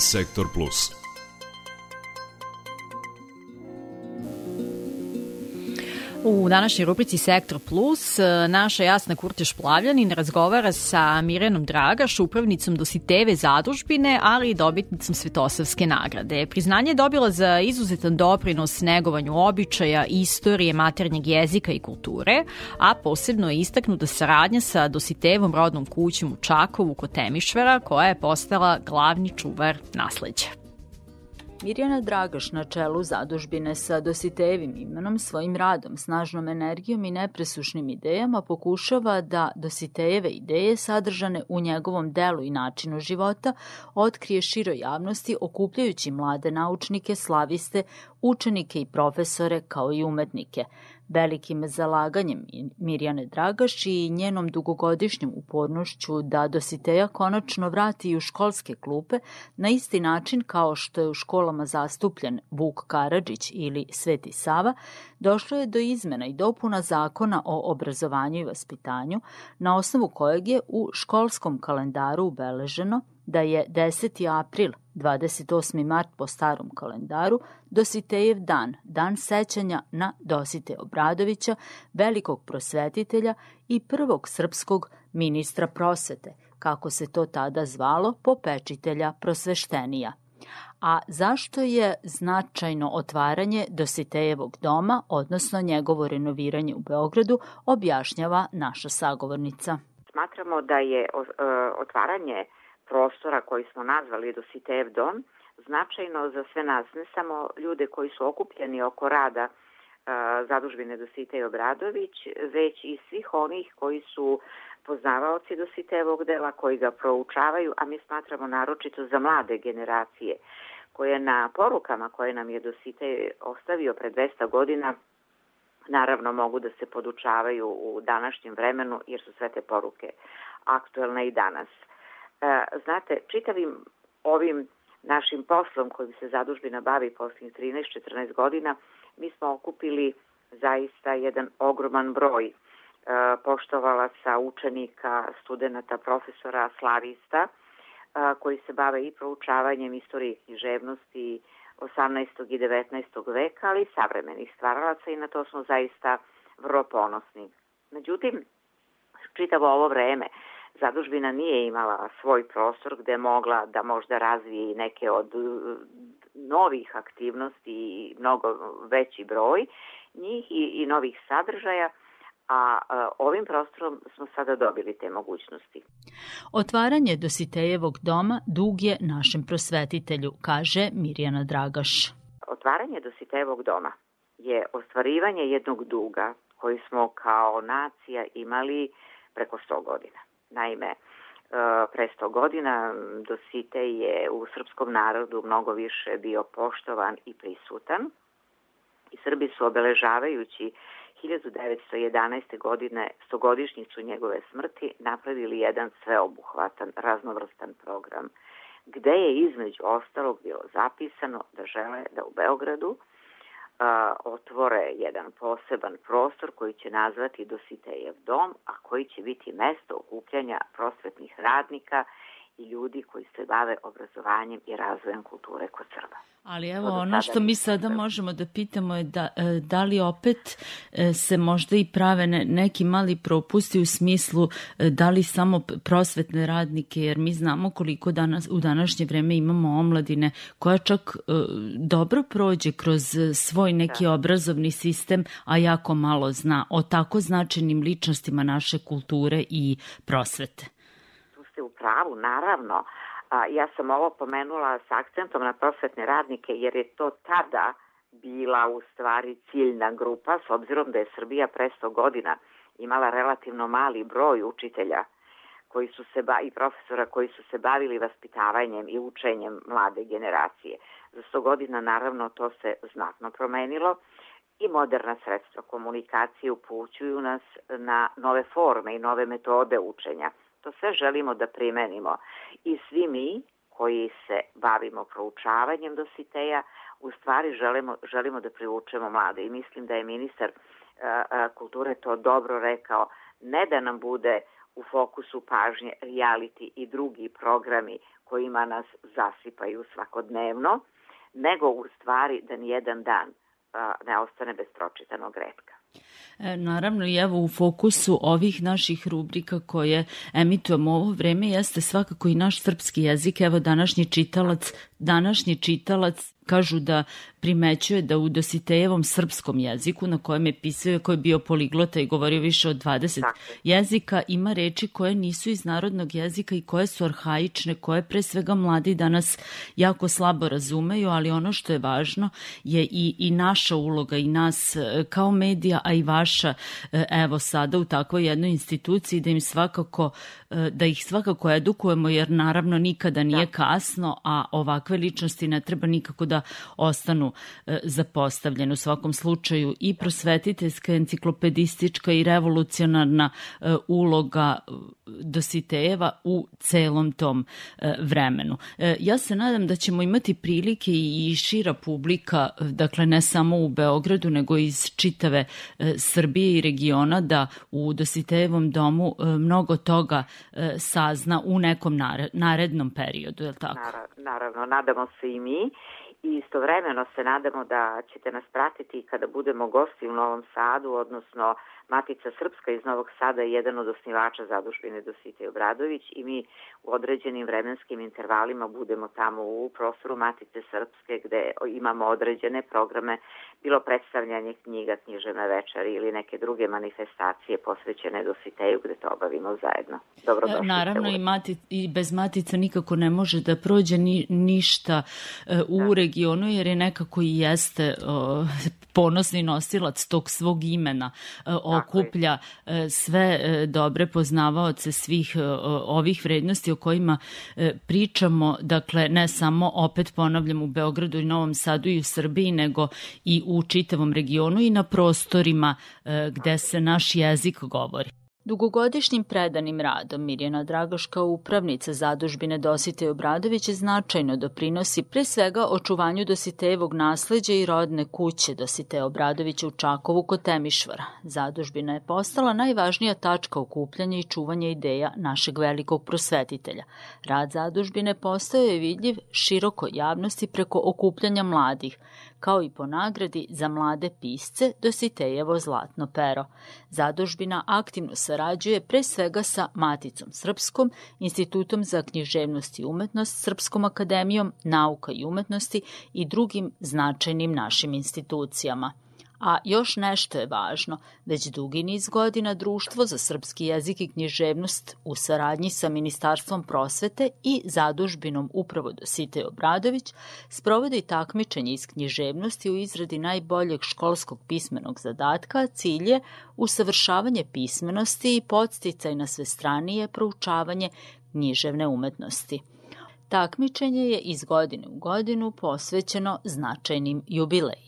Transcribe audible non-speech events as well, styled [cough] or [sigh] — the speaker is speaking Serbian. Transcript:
Sektor Plus. U današnjoj rubrici Sektor Plus naša Jasna Kurteš Plavljanin razgovara sa Mirenom Dragaš, upravnicom Dositeve zadužbine, ali i dobitnicom Svetosavske nagrade. Priznanje je dobila za izuzetan doprinos negovanju običaja, istorije, maternjeg jezika i kulture, a posebno je istaknuta saradnja sa Dositevom rodnom kućom u Čakovu kod Temišvera, koja je postala glavni čuvar nasleđa. Mirjana Dragaš na čelu zadužbine sa Dositejevim imenom, svojim radom, snažnom energijom i nepresušnim idejama pokušava da Dositejeve ideje sadržane u njegovom delu i načinu života otkrije široj javnosti okupljajući mlade naučnike, slaviste, učenike i profesore kao i umetnike – Velikim zalaganjem Mirjane Dragaš i njenom dugogodišnjom upornošću da Dositeja konačno vrati u školske klupe na isti način kao što je u školama zastupljen Vuk Karadžić ili Sveti Sava, došlo je do izmena i dopuna zakona o obrazovanju i vaspitanju, na osnovu kojeg je u školskom kalendaru ubeleženo da je 10. april, 28. mart po starom kalendaru, Dositejev dan, dan sećanja na Dosite Obradovića, velikog prosvetitelja i prvog srpskog ministra prosvete, kako se to tada zvalo, popečitelja prosveštenija. A zašto je značajno otvaranje Dositejevog doma, odnosno njegovo renoviranje u Beogradu, objašnjava naša sagovornica. Smatramo da je e, otvaranje prostora koji smo nazvali Dositejev dom značajno za sve nas, ne samo ljude koji su okupljeni oko rada zadužbine Dositej Obradović, već i svih onih koji su poznavaoci Dositejevog dela, koji ga proučavaju, a mi smatramo naročito za mlade generacije, koje na porukama koje nam je Dositej ostavio pre 200 godina naravno mogu da se podučavaju u današnjem vremenu jer su sve te poruke aktuelne i danas. Znate, čitavim ovim našim poslom kojim se zadužbina bavi posljednjih 13-14 godina, mi smo okupili zaista jedan ogroman broj poštovalaca, učenika, studenta, profesora, slavista, koji se bave i proučavanjem istorije književnosti 18. i 19. veka, ali i savremenih stvaralaca i na to smo zaista vrlo ponosni. Međutim, čitavo ovo vreme zadužbina nije imala svoj prostor gde je mogla da možda razvije i neke od uh, novih aktivnosti i mnogo veći broj njih i, i novih sadržaja, a, a ovim prostorom smo sada dobili te mogućnosti. Otvaranje Dositejevog doma dug je našem prosvetitelju, kaže Mirjana Dragaš. Otvaranje Dositejevog doma je ostvarivanje jednog duga koji smo kao nacija imali preko 100 godina. Naime, e, pre 100 godina Dosite je u srpskom narodu mnogo više bio poštovan i prisutan i Srbi su obeležavajući 1911. godine stogodišnjicu njegove smrti napravili jedan sveobuhvatan, raznovrstan program gde je između ostalog bilo zapisano da žele da u Beogradu a, otvore jedan poseban prostor koji će nazvati Dositejev dom, a koji će biti mesto okupljanja prosvetnih radnika i ljudi koji se bave obrazovanjem i razvojem kulture kod Srba. Ali evo, ono što mi sada možemo da pitamo je da, e, da li opet e, se možda i prave neki mali propusti u smislu e, da li samo prosvetne radnike, jer mi znamo koliko danas, u današnje vreme imamo omladine koja čak dobro prođe kroz svoj neki da. obrazovni sistem, a jako malo zna o tako značajnim ličnostima naše kulture i prosvete pravu, naravno. A, ja sam ovo pomenula sa akcentom na prosvetne radnike jer je to tada bila u stvari ciljna grupa s obzirom da je Srbija pre 100 godina imala relativno mali broj učitelja koji su se ba, i profesora koji su se bavili vaspitavanjem i učenjem mlade generacije. Za 100 godina naravno to se znatno promenilo i moderna sredstva komunikacije upućuju nas na nove forme i nove metode učenja – To sve želimo da primenimo i svi mi koji se bavimo proučavanjem dositeja, u stvari želimo, želimo da privučemo mlade i mislim da je ministar a, a, kulture to dobro rekao, ne da nam bude u fokusu pažnje reality i drugi programi kojima nas zasipaju svakodnevno, nego u stvari da nijedan dan ne ostane bez pročitanog redka. E, naravno i evo u fokusu ovih naših rubrika koje emitujemo ovo vreme jeste svakako i naš srpski jezik. Evo današnji čitalac, današnji čitalac kažu da primećuje da u Dositejevom srpskom jeziku, na kojem je pisao, koji je bio poliglota i govorio više od 20 Tako. jezika, ima reči koje nisu iz narodnog jezika i koje su arhaične, koje pre svega mladi danas jako slabo razumeju, ali ono što je važno je i, i naša uloga i nas e, kao medija, a i vaša, e, evo sada u takvoj jednoj instituciji da im svakako, e, da ih svakako edukujemo, jer naravno nikada nije da. kasno, a ovakve ličnosti ne treba nikako da ostanu e, zapostavljene. U svakom slučaju i prosvetiteljska, enciklopedistička i revolucionarna uloga Dositejeva u celom tom vremenu. Ja se nadam da ćemo imati prilike i šira publika, dakle ne samo u Beogradu, nego iz čitave Srbije i regiona, da u Dositejevom domu mnogo toga sazna u nekom narednom periodu, je li tako? Naravno, nadamo se i mi i istovremeno se nadamo da ćete nas pratiti kada budemo gosti u Novom Sadu, odnosno Matica Srpska iz Novog Sada je jedan od osnivača zadužbine Dosite Obradović i mi u određenim vremenskim intervalima budemo tamo u prostoru Matice Srpske gde imamo određene programe, bilo predstavljanje knjiga, knjižene večeri ili neke druge manifestacije posvećene Dositeju gde to obavimo zajedno. Dobrodošli Naravno i, mati, i bez Matica nikako ne može da prođe ni, ništa e, u da. regionu jer je nekako i jeste [laughs] ponosni nosilac tog svog imena e, okuplja e, sve e, dobre poznavaoce svih ovih vrednosti o kojima pričamo, dakle ne samo opet ponavljam u Beogradu i Novom Sadu i u Srbiji, nego i u čitavom regionu i na prostorima gde se naš jezik govori. Dugogodišnjim predanim radom Mirjana Dragoš kao upravnica zadužbine Dosite Obradović značajno doprinosi pre svega očuvanju Dositejevog nasleđa i rodne kuće Dosite Obradovića u Čakovu kod Temišvara. Zadužbina je postala najvažnija tačka okupljanja i čuvanja ideja našeg velikog prosvetitelja. Rad zadužbine postao je vidljiv široko javnosti preko okupljanja mladih, kao i po nagradi za mlade pisce Dositejevo zlatno pero. Zadužbina aktivno sarađuje pre svega sa Maticom Srpskom, Institutom za književnost i umetnost, Srpskom akademijom nauka i umetnosti i drugim značajnim našim institucijama. A još nešto je važno, već dugi niz godina Društvo za srpski jezik i književnost u saradnji sa Ministarstvom prosvete i zadužbinom upravo Dosite Obradović sprovodi takmičenje iz književnosti u izradi najboljeg školskog pismenog zadatka, cilj je usavršavanje pismenosti i podsticaj na svestranije proučavanje književne umetnosti. Takmičenje je iz godine u godinu posvećeno značajnim jubilejima.